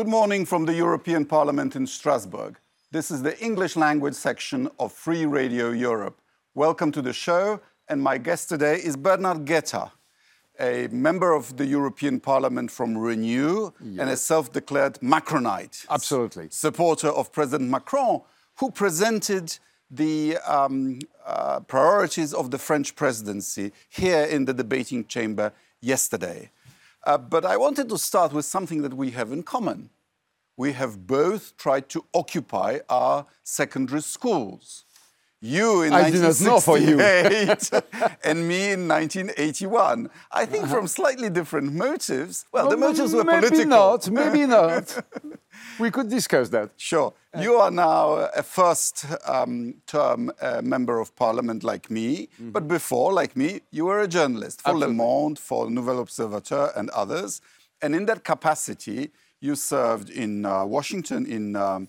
Good morning from the European Parliament in Strasbourg. This is the English language section of Free Radio Europe. Welcome to the show, and my guest today is Bernard Guetta, a member of the European Parliament from Renew yes. and a self declared Macronite. Absolutely. Supporter of President Macron, who presented the um, uh, priorities of the French presidency here in the debating chamber yesterday. Uh, but I wanted to start with something that we have in common. We have both tried to occupy our secondary schools. You in I 1968 and me in 1981. I think from slightly different motives. Well, well the motives were maybe political. Not, maybe not. we could discuss that. Sure. You are now a first um, term uh, member of parliament like me, mm -hmm. but before, like me, you were a journalist for Absolutely. Le Monde, for Nouvel Observateur, and others. And in that capacity, you served in uh, Washington, in, um,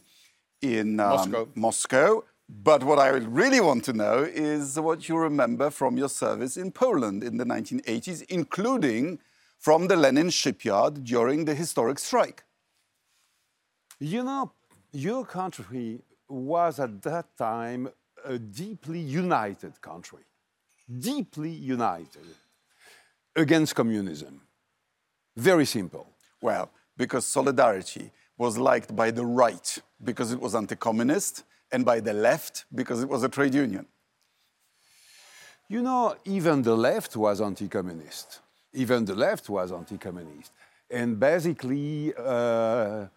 in um, Moscow. Moscow but what I really want to know is what you remember from your service in Poland in the 1980s, including from the Lenin shipyard during the historic strike. You know, your country was at that time a deeply united country, deeply united against communism. Very simple. Well, because solidarity was liked by the right because it was anti communist and by the left because it was a trade union. You know, even the left was anti communist. Even the left was anti communist. And basically, uh,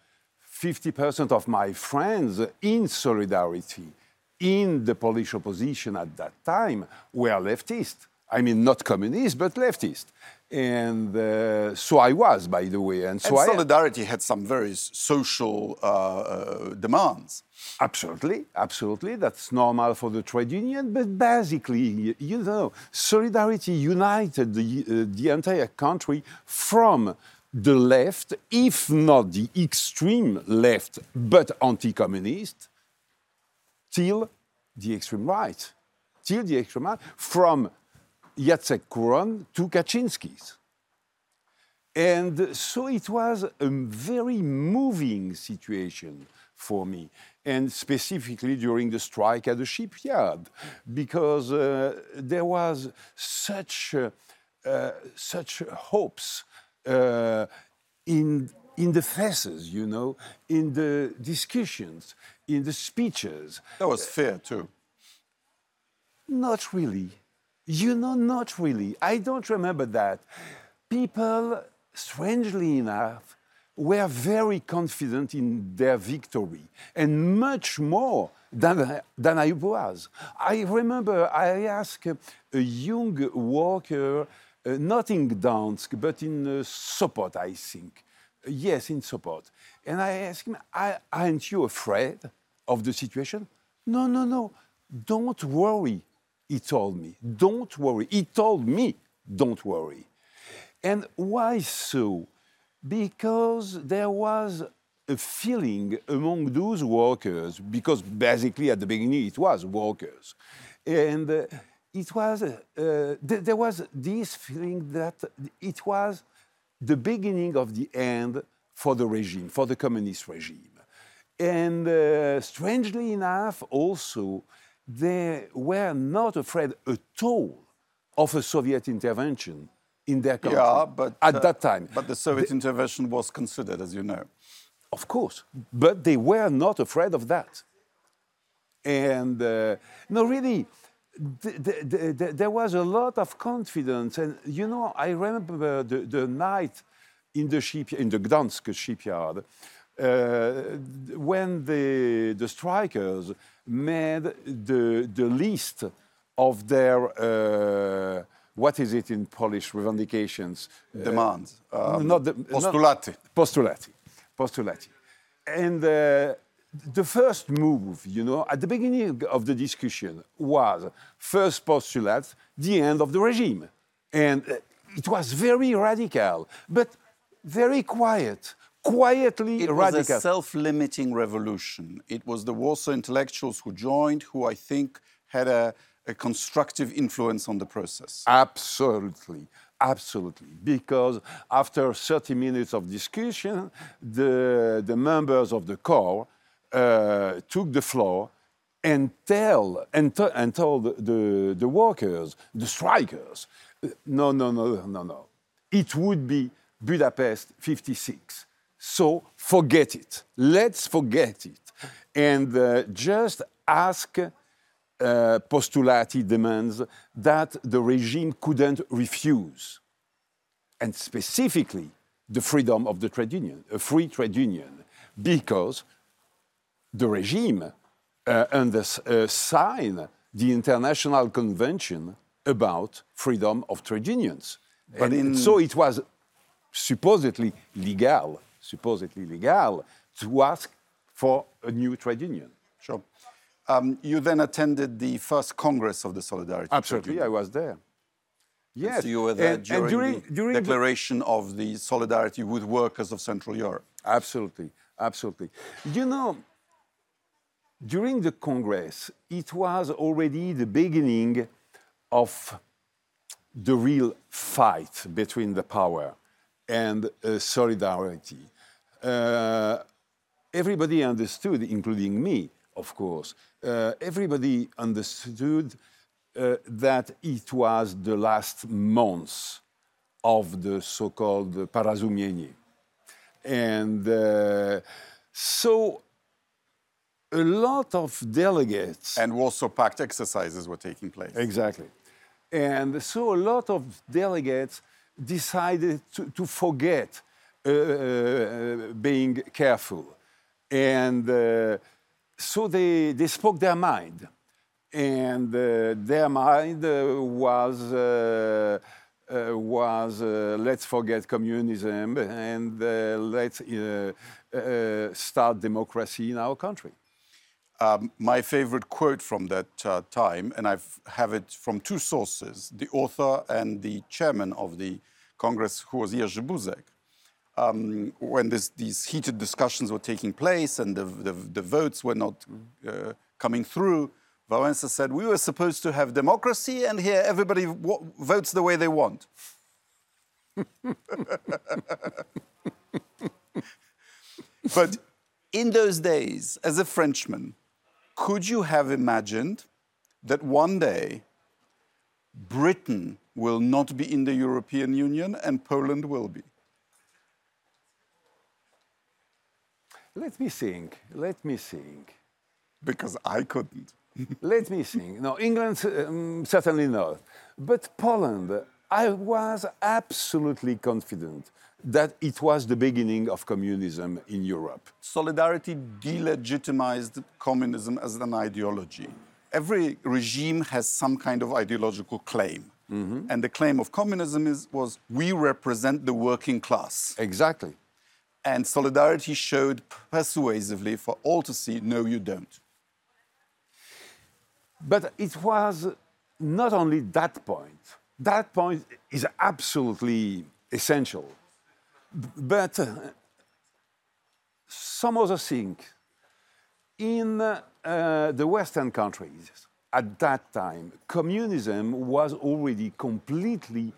50% of my friends in solidarity in the Polish opposition at that time were leftist. I mean, not communist, but leftist. And uh, so I was, by the way. And, so and Solidarity had some very social uh, uh, demands. Absolutely, absolutely. That's normal for the trade union. But basically, you know, Solidarity united the, uh, the entire country from the left, if not the extreme left, but anti communist, till the extreme right. Till the extreme right, from Jacek Kuron to Kaczynski's. And so it was a very moving situation for me, and specifically during the strike at the shipyard, because uh, there was such, uh, uh, such hopes uh, in, in the faces, you know, in the discussions, in the speeches. There was fear too. Not really. You know, not really. I don't remember that. People, strangely enough, were very confident in their victory and much more than, than I was. I remember I asked a young worker uh, not in Gdansk, but in uh, Sopot, I think. yes, in Sopot. And I asked him, Aren't you afraid of the situation? No, no, no. Don't worry, he told me. Don't worry. He told me, Don't worry. And why so? Because there was a feeling among those workers, because basically at the beginning it was workers. And uh, it was, uh, th there was this feeling that it was the beginning of the end for the regime, for the communist regime. And uh, strangely enough, also, they were not afraid at all of a Soviet intervention in their country yeah, but, at uh, that time. But the Soviet the, intervention was considered, as you know. Of course, but they were not afraid of that. And uh, no, really, the, the, there was a lot of confidence. And, you know, I remember the, the night in the, ship, in the Gdansk shipyard uh, when the, the strikers made the, the list of their, uh, what is it in Polish, revendications? Demands. Um, not the, postulati. Not, postulati. Postulati. And uh, the first move, you know, at the beginning of the discussion was first postulate, the end of the regime. And uh, it was very radical, but very quiet, quietly it radical. It was a self-limiting revolution. It was the Warsaw intellectuals who joined, who I think had a, a constructive influence on the process. Absolutely. Absolutely. Because after 30 minutes of discussion, the, the members of the KOR uh, took the floor and, tell, and, t- and told the, the workers, the strikers, no, no, no, no, no. It would be Budapest 56. So forget it. Let's forget it. And uh, just ask uh, postulati demands that the regime couldn't refuse. And specifically, the freedom of the trade union, a free trade union, because the regime uh, under, uh, signed the International Convention about freedom of trade unions. But and in... so it was supposedly legal, supposedly legal, to ask for a new trade union. Sure. Um, you then attended the first Congress of the Solidarity. Absolutely, I was there. Yes. So you were there and, during, and during, the during declaration the... of the solidarity with workers of Central Europe. Absolutely, absolutely. You know, during the Congress, it was already the beginning of the real fight between the power and uh, solidarity. Uh, everybody understood, including me, of course, uh, everybody understood uh, that it was the last months of the so called Porozumienie. And uh, so a lot of delegates. And Warsaw Pact exercises were taking place. Exactly. And so a lot of delegates decided to, to forget being careful. And uh, so they, they spoke their mind. And uh, their mind uh, was, uh, was let's forget communism and let's start democracy in our country. Um, my favorite quote from that uh, time, and I have it from two sources the author and the chairman of the Congress, who was Jerzy Buzek. Um, when this, these heated discussions were taking place and the, the, the votes were not uh, coming through, Wałęsa said, We were supposed to have democracy, and here everybody votes the way they want. but in those days, as a Frenchman, could you have imagined that one day Britain will not be in the European Union and Poland will be? Let me think. Let me think. Because I couldn't. Let me think. No, England um, certainly not. But Poland, I was absolutely confident that it was the beginning of communism in Europe. Solidarity delegitimized communism as an ideology. Every regime has some kind of ideological claim. Mm-hmm. And the claim of communism is, was we represent the working class. Exactly. And solidarity showed persuasively for all to see no, you don't. But it was not only that point, that point is absolutely essential but uh, some other thing. In uh, the Western countries, at that time, communism was already completely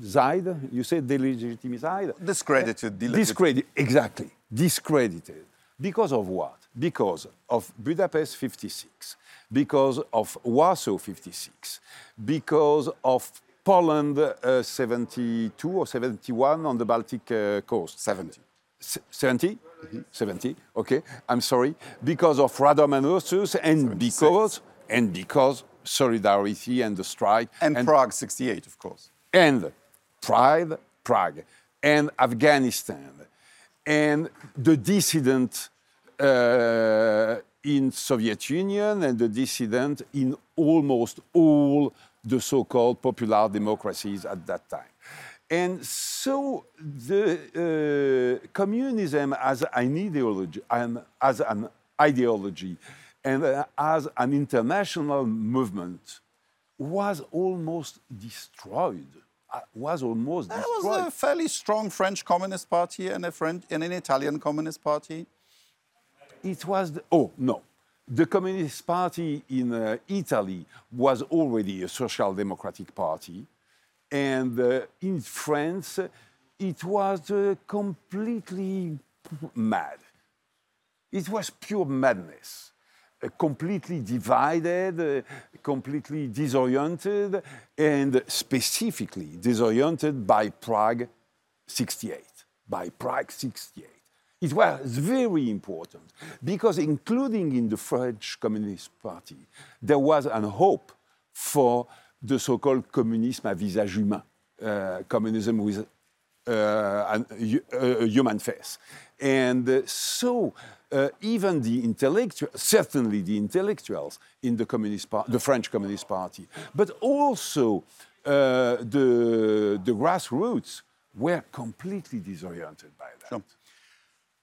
delegitimized. You say delegitimized? Discredited. Discredited, exactly. Discredited. Because of what? Because of Budapest 56, because of Warsaw 56, because of Poland uh, 72 or 71 on the Baltic uh, coast. 70. 70? Mm-hmm. 70, okay. I'm sorry. Because of Radom and Ursus and because, and because solidarity and the strike. And, and Prague 68, of course. And Pride, Prague, and Afghanistan, and the dissident uh, in Soviet Union and the dissident in almost all the so-called popular democracies at that time. And so the uh, communism as an ideology, and as an ideology, and uh, as an international movement was almost destroyed. Was almost there destroyed. Was a fairly strong French Communist Party and a French and an Italian Communist Party. It was the, oh no, the Communist Party in uh, Italy was already a social democratic party. And uh, in France, it was uh, completely mad. It was pure madness. Uh, completely divided, uh, completely disoriented, and specifically disoriented by Prague 68. By Prague 68. It was very important because, including in the French Communist Party, there was a hope for the so called communisme à visage humain, uh, communism with uh, a, a, human face. And uh, so, uh, even the intellectuals, certainly the intellectuals in the, Communist the French Communist Party, but also uh, the, the grassroots were completely disoriented by that. Sure.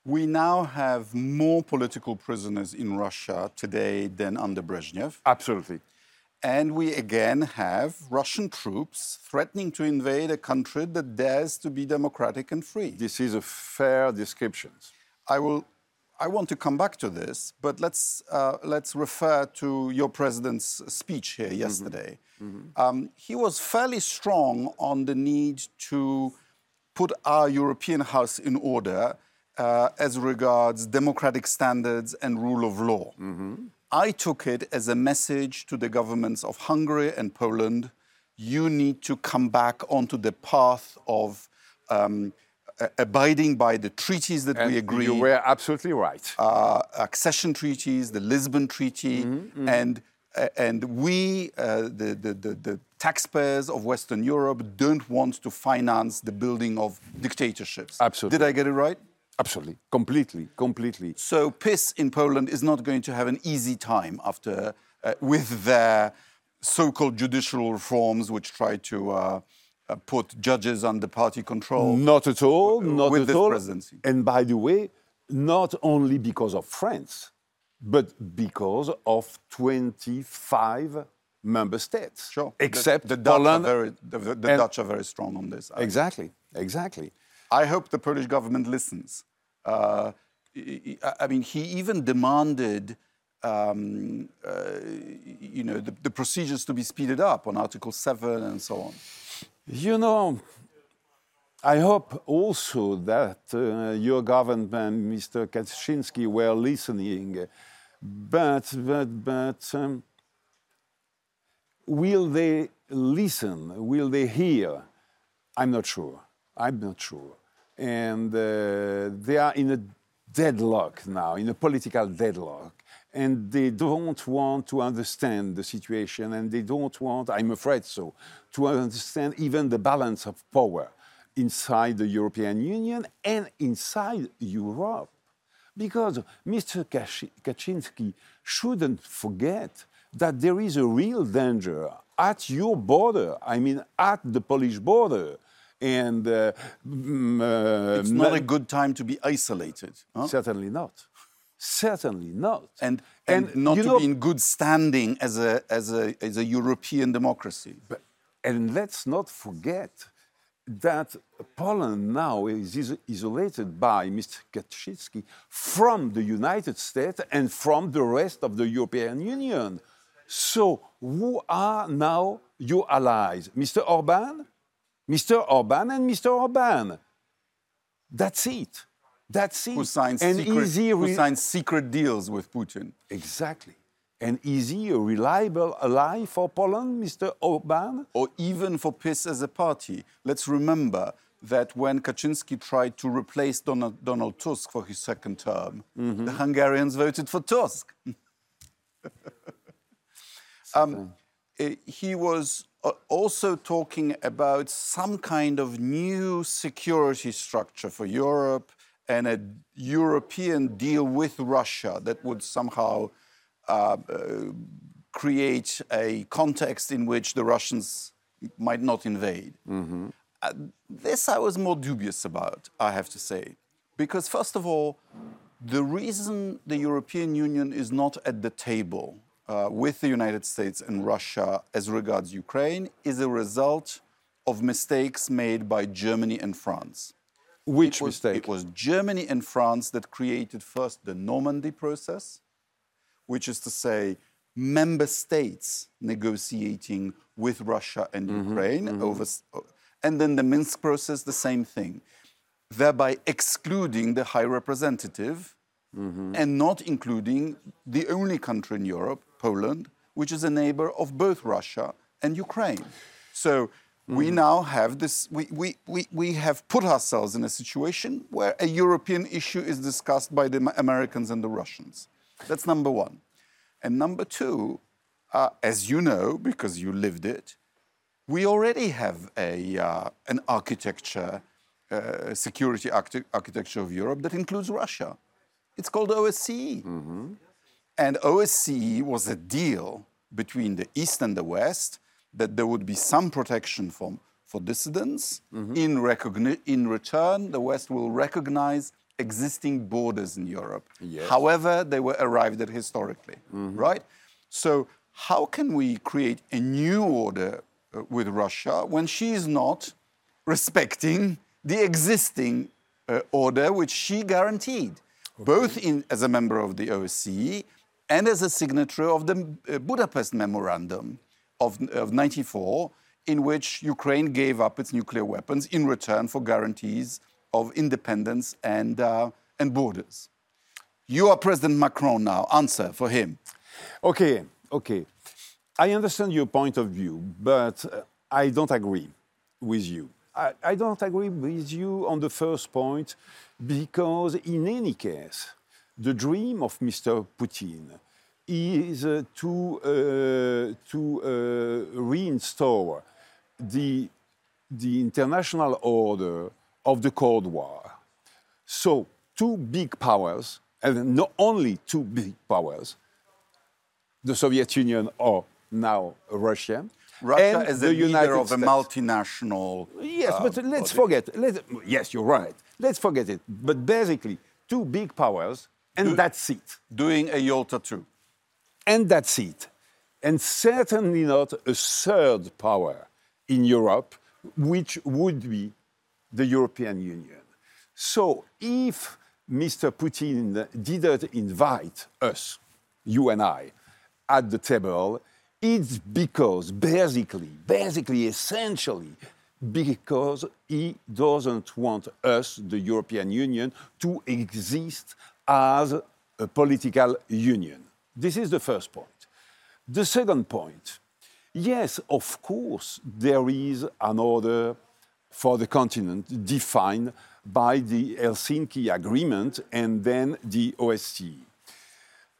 We now have more political prisoners in Russia today than under Brezhnev. Absolutely. And we again have Russian troops threatening to invade a country that dares to be democratic and free. This is a fair description. I will. I want to come back to this, but let's uh, let's refer to your president's speech here mm-hmm. yesterday. Mm-hmm. Um, he was fairly strong on the need to put our European house in order uh, as regards democratic standards and rule of law. Mm-hmm. I took it as a message to the governments of Hungary and Poland you need to come back onto the path of um, abiding by the treaties that and we agreed. You were absolutely right. Uh, accession treaties, the Lisbon Treaty, mm-hmm, mm-hmm. and uh, and we, uh, the, the, the, the, taxpayers of Western Europe, don't want to finance the building of dictatorships. Absolutely. Did I get it right? Absolutely, completely, completely. So PiS in Poland is not going to have an easy time after uh, with their so-called judicial reforms, which try to uh, put judges under party control. Not at all. Not with at this all. presidency. And by the way, not only because of France, but because of 25 member states. Sure. Except the, the Dutch Poland. Are very, the, the Dutch are very strong on this. Exactly. Exactly. I hope the Polish government listens. Uh, I mean, he even demanded, um, uh, you know, the, the, procedures to be speeded up on Article 7 and so on. You know, I hope also that uh, your government, Mr. Kaczynski, were listening. But, but, but, um, will they listen? Will they hear? I'm not sure. I'm not sure. And uh, they are in a deadlock now, in a political deadlock. And they don't want to understand the situation, and they don't want, I'm afraid so, to understand even the balance of power inside the European Union and inside Europe. Because Mr. Kaczynski shouldn't forget that there is a real danger at your border, I mean, at the Polish border and uh, uh, it's not a good time to be isolated. Huh? Certainly not. Certainly not. And, and, and not to know, be in good standing as a, as a, as a European democracy. But, and let's not forget that Poland now is isolated by Mr. Kaczynski from the United States and from the rest of the European Union. So, who are now your allies? Mr. Orban? Mr. Orban and Mr. Orban. That's it. That's it. Who signs, secret, easy who signs secret deals with Putin. Exactly. And is he a reliable ally for Poland, Mr. Orban? Or even for PiS as a party. Let's remember that when Kaczynski tried to replace Donald, Donald Tusk for his second term, mm-hmm. the Hungarians voted for Tusk. um, eh, he was also talking about some kind of new security structure for Europe and a European deal with Russia that would somehow uh, uh, create a context in which the Russians might not invade. Mm-hmm. Uh, this I was more dubious about, I have to say. Because, first of all, the reason the European Union is not at the table uh, with the United States and Russia as regards Ukraine is a result of mistakes made by Germany and France. Which it was, mistake? It was Germany and France that created first the Normandy process, which is to say, member states negotiating with Russia and mm-hmm, Ukraine mm-hmm. over, uh, and then the Minsk process, the same thing, thereby excluding the High Representative mm-hmm. and not including the only country in Europe, Poland, which is a neighbor of both Russia and Ukraine. So we now have this, we, we, we, we have put ourselves in a situation where a European issue is discussed by the Americans and the Russians. That's number one. And number two, uh, as you know, because you lived it, we already have a, uh, an architecture, uh, security archi- architecture of Europe that includes Russia. It's called OSCE. And OSCE was a deal between the East and the West that there would be some protection for, for dissidents. In, recogni- in return, the West will recognize existing borders in Europe, Yes. however they were arrived at historically, right? So how can we create a new order uh, with Russia when she is not respecting the existing uh, order which she guaranteed, both in, as a member of the OSCE and as a signatory of the uh, Budapest Memorandum of, of 94, in which Ukraine gave up its nuclear weapons in return for guarantees of independence and, uh, and borders. You are President Macron now. Answer for him. Okay, okay. I understand your point of view, but uh, I don't agree with you. I, I don't agree with you on the first point because, in any case, the dream of Mr. Putin is uh, to, uh, to uh, reinstore the, the international order of the Cold War. So, two big powers, and not only two big powers, the Soviet Union or now Russia. Russia and is the the leader United of a States. multinational. Yes, uh, but let's body. forget. Let, yes, you're right. Let's forget it. But basically, two big powers, and that's it. doing a Yalta too. And that's it. And certainly not a third power in Europe, which would be the European Union. So if Mr. Putin didn't invite us, you and I, at the table, it's because basically, basically, essentially, because he doesn't want us, the European Union, to exist as a political union. This is the first point. The second point yes, of course, there is an order for the continent defined by the Helsinki Agreement and then the OSCE.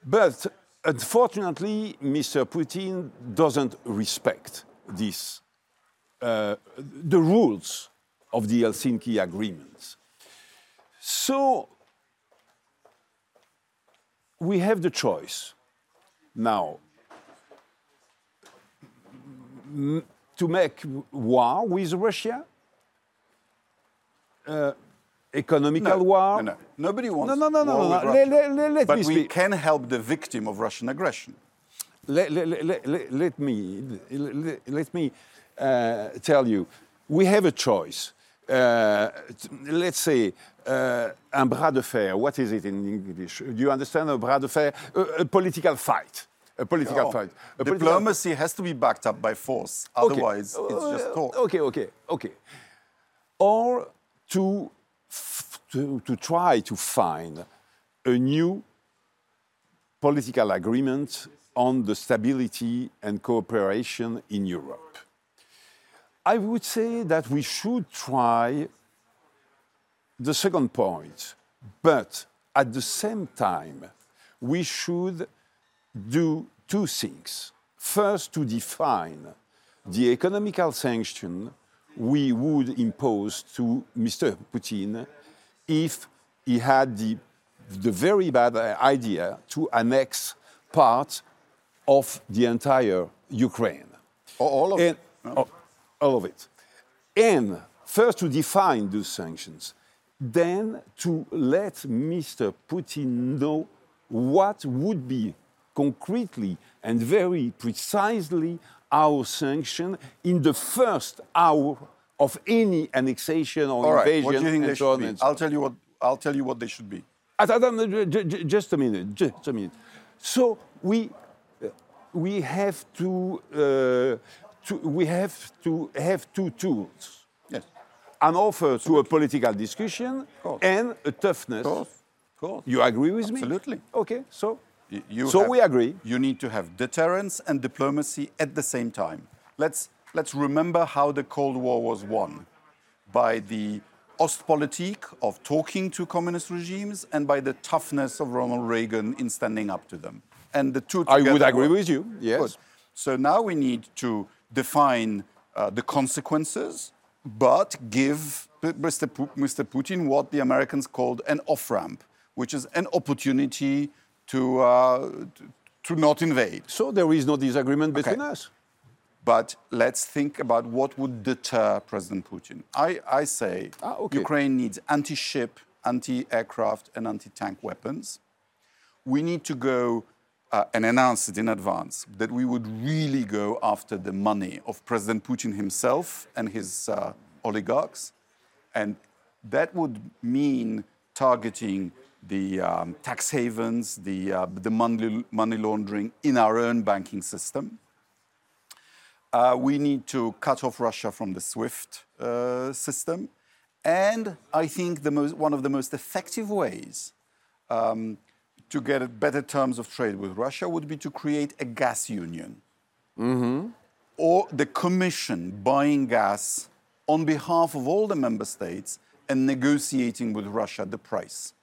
But unfortunately, Mr. Putin doesn't respect this, uh, the rules of the Helsinki Agreement. So we have the choice now to make war with Russia, uh, economical war. No, no. Nobody wants No, no, no, no, no, no. Let- let- let but me we can help the victim of Russian aggression. let, let, let, let, let me, let, let me uh, tell you, we have a choice. Uh, let's say uh, un bras de fer. What is it in English? Do you understand a bras de fer? A, a political fight. A political Oh, fight. A political- Diplomacy has to be backed up by force. Okay. Otherwise, it's just talk. Okay, okay, okay. Or to, to, to try to find a new political agreement on the stability and cooperation in Europe. I would say that we should try the second point, but at the same time, we should do two things. First, to define the economical sanction we would impose to Mr. Putin if he had the, the very bad idea to annex part of the entire Ukraine. All of And- it. oh, all of it. And first to define those sanctions, then to let Mr. Putin know what would be concretely and very precisely our sanction in the first hour of any annexation or All right. invasion What do you think they and so on should be? so I'll tell you what. I'll tell you what they should be. Just a minute, just a minute. So we, we have to, uh, to we have to have two tools: Yes. an offer to a political discussion and a toughness. Of course. Of course. You agree with me? Absolutely. Okay, so You So have- we agree. You need to have deterrence and diplomacy at the same time. Let's, let's remember how the Cold War was won by the Ostpolitik of talking to communist regimes and by the toughness of Ronald Reagan in standing up to them. And the two I would agree were- with you. Yes. Good. So now we need to define uh, the consequences, but give Mr. Mr. Putin what the Americans called an off ramp, which is an opportunity to, uh, to, to not invade. So there is no disagreement between Okay. us. But let's think about what would deter President Putin. I, I say Ah, okay. Ukraine needs anti ship, anti aircraft, and anti tank weapons. We need to go uh, and announce it in advance that we would really go after the money of President Putin himself and his uh, oligarchs. And that would mean targeting the um, tax havens, the, uh, the money, money laundering in our own banking system. Uh, we need to cut off Russia from the SWIFT uh, system. And I think the most, one of the most effective ways um, to get better terms of trade with Russia would be to create a gas union. Or the Commission buying gas on behalf of all the member states and negotiating with Russia the price.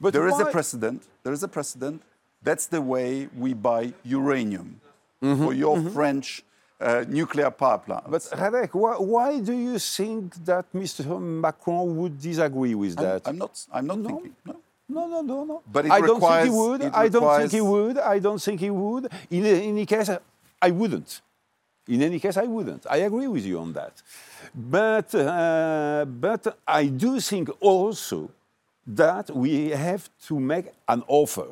But There is a precedent. There is a precedent. That's the way we buy uranium Mm-hmm, for your French uh, nuclear power plants. But Radek, why, why do you think that Mr. Macron would disagree with I'm, that? I'm not. I'm not No. thinking. No. No, no, no, no. But I don't think he would. I don't think he would. I don't think he would. In any case, I wouldn't. In any case, I wouldn't. I agree with you on that. But, uh, but I do think also that we have to make an offer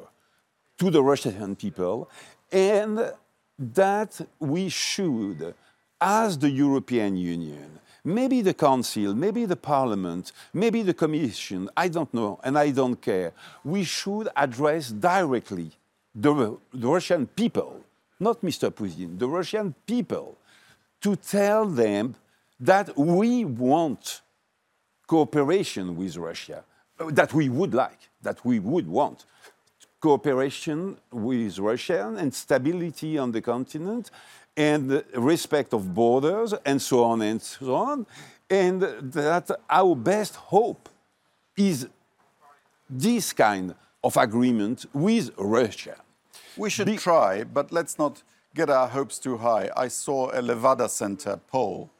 to the Russian people and that we should, as the European Union, maybe the Council, maybe the Parliament, maybe the Commission, I don't know, and I don't care, we should address directly the, the Russian people, not Mr. Putin, the Russian people, to tell them that we want cooperation with Russia, that we would like, that we would want. Cooperation with Russia and stability on the continent and respect of borders and so on and so on. And that our best hope is this kind of agreement with Russia. We should Be- try, but let's not get our hopes too high. I saw a Levada Center poll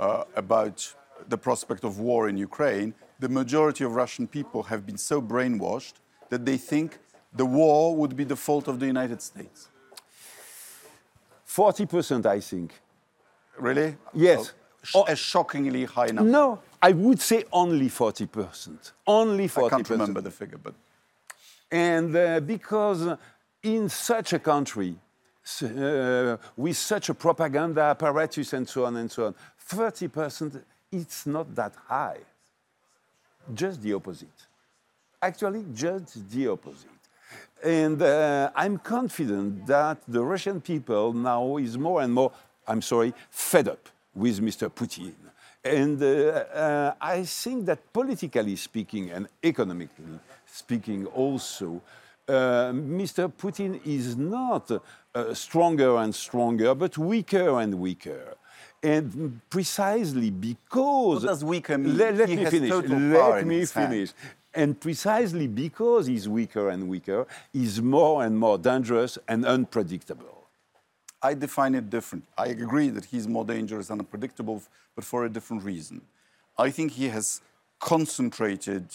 uh, about the prospect of war in Ukraine. The majority of Russian people have been so brainwashed that they think the war would be the fault of the United States. 40%, I think. Really? Yes. Sh- Oh. A shockingly high number. No, I would say only 40%. Only 40%. I can't remember the figure, but And uh, because in such a country, uh, with such a propaganda apparatus and so on and so on, 30%, it's not that high. Just the opposite. Actually, just the opposite. And uh, I'm confident that the Russian people now is more and more, I'm sorry, fed up with Mr. Putin. And uh, uh, I think that politically speaking and economically speaking also, uh, Mr. Putin is not uh, stronger and stronger, but weaker and weaker. And precisely because. What does weaker mean? Let, let He me has finish. total power Let in me finish. And precisely because he's weaker and weaker, he's more and more dangerous and unpredictable. I define it different. I agree that he's more dangerous and unpredictable, but for a different reason. I think he has concentrated,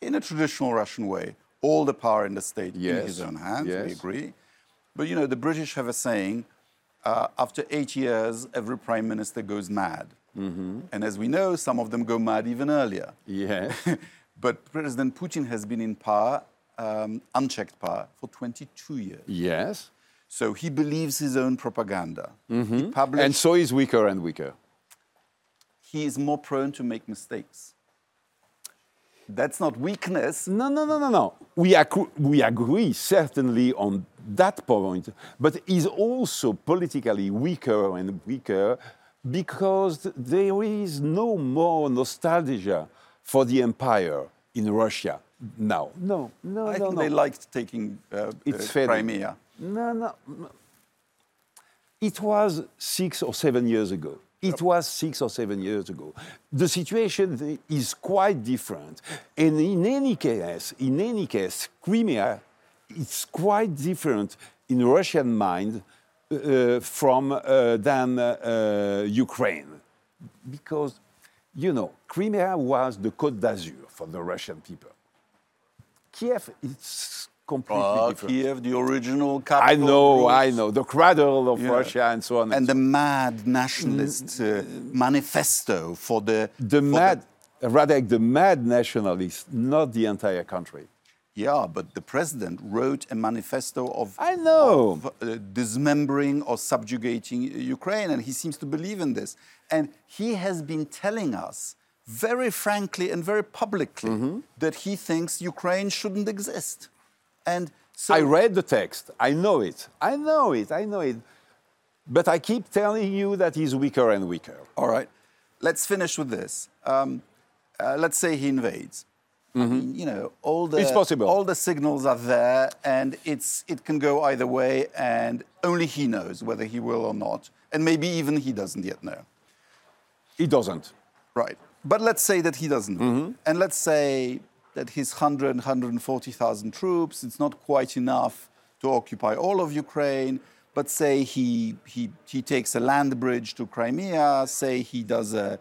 in a traditional Russian way, all the power in the state in his own hands. We agree. But you know, the British have a saying uh, after eight years, every prime minister goes mad. Mm-hmm. And as we know, some of them go mad even earlier. Yeah. but President Putin has been in power, um, unchecked power, for 22 years. yes. So he believes his own propaganda. He published, Mm-hmm. And so he's weaker and weaker. he is more prone to make mistakes. That's not weakness. No, no, no, no, no. We, accru- we agree certainly on that point, but he's also politically weaker and weaker because there is no more nostalgia for the empire in Russia now. No, no, I no, think no. they liked taking uh, It's uh. Crimea. No, no, no. It was six or seven years ago. It was six or seven years ago. The situation is quite different. And in any case, in any case, Crimea is quite different in Russian mind uh, from uh, than uh, Ukraine, because you know Crimea was the Côte d'Azur for the Russian people. Kiev is completely Uh, different. Kiev, the original capital. I know, I know. The cradle of Yeah. Russia and so on. And so the mad nationalist uh, manifesto for the the for mad, rather the mad nationalists, not the entire country. Yeah, but the president wrote a manifesto of I know. of, uh, dismembering or subjugating Ukraine, and he seems to believe in this. And he has been telling us very frankly and very publicly Mm-hmm. that he thinks Ukraine shouldn't exist. And so I read the text. I know it. I know it. I know it. But I keep telling you that he's weaker and weaker. All right. Let's finish with this. Um, uh, let's say he invades. I mean, you know, all the Mm-hmm. It's possible. all the signals are there, and it's it can go either way, and only he knows whether he will or not, and maybe even he doesn't yet know. He doesn't. Right. But let's say that he doesn't. And let's say that his 100, 140,000 troops, it's not quite enough to occupy all of Ukraine. But say he, he, he takes a land bridge to Crimea, say he does a,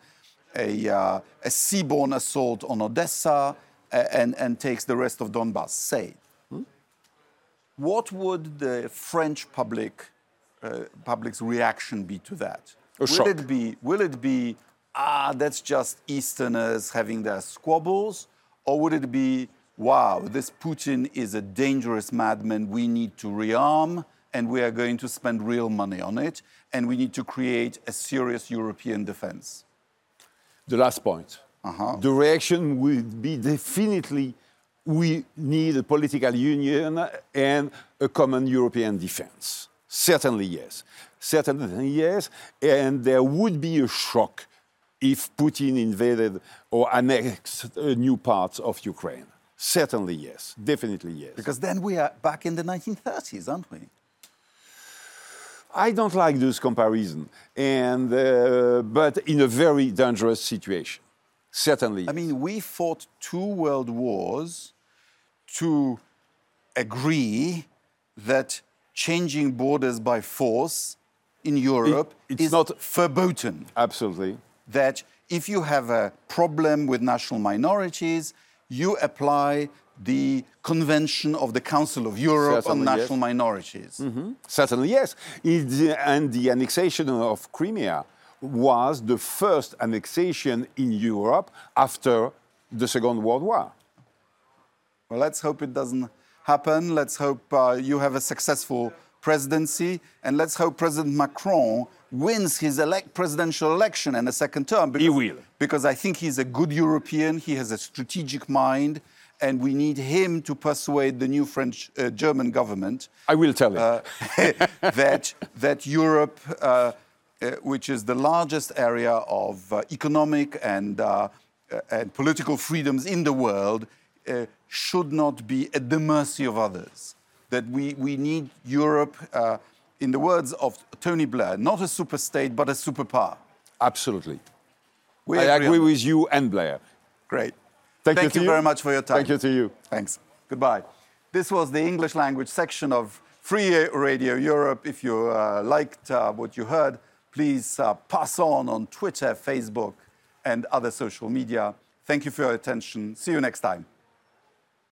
a, uh, a seaborne assault on Odessa and, and takes the rest of Donbass, say. What would the French public, uh, public's reaction be to that? A will shock. it be will it be ah that's just Easterners having their squabbles, or would it be wow this Putin is a dangerous madman we need to rearm and we are going to spend real money on it and we need to create a serious European defense. The last point. Uh-huh. The reaction would be definitely we need a political union and a common European defense. Certainly, yes. Certainly, yes. And there would be a shock if Putin invaded or annexed uh, new parts of Ukraine. Certainly, yes. Definitely, yes. Because then we are back in the 1930s, aren't we? I don't like this comparison, and, uh, but in a very dangerous situation. Certainly. I mean, we fought two world wars to agree that changing borders by force in Europe it's is not- verboten. Absolutely. That if you have a problem with national minorities, you apply the Convention of the Council of Europe Certainly, on yes. Mm-hmm. national minorities. Certainly, yes. It, and the annexation of Crimea was the first annexation in Europe after the Second World War. Well, let's hope it doesn't happen. Let's hope uh, you have a successful presidency, and let's hope President Macron wins his elect presidential election and a second term. Because, will. Because I think he's a good European. He has a strategic mind, and we need him to persuade the new French uh, German government I will tell you. uh, that that Europe, uh, which is the largest area of uh, economic and uh, uh, and political freedoms in the world, uh, should not be at the mercy of others. That we we need Europe, uh, in the words of Tony Blair, not a superstate but a superpower. Absolutely. We I agree on with you and Blair. Great. Thank you Thank you you. very much for your time. Thank you to you. Thanks. Goodbye. This was the English language section of Free Radio Europe. If you uh, liked uh, what you heard, please uh, pass on on Twitter, Facebook, and other social media. Thank you for your attention. See you next time.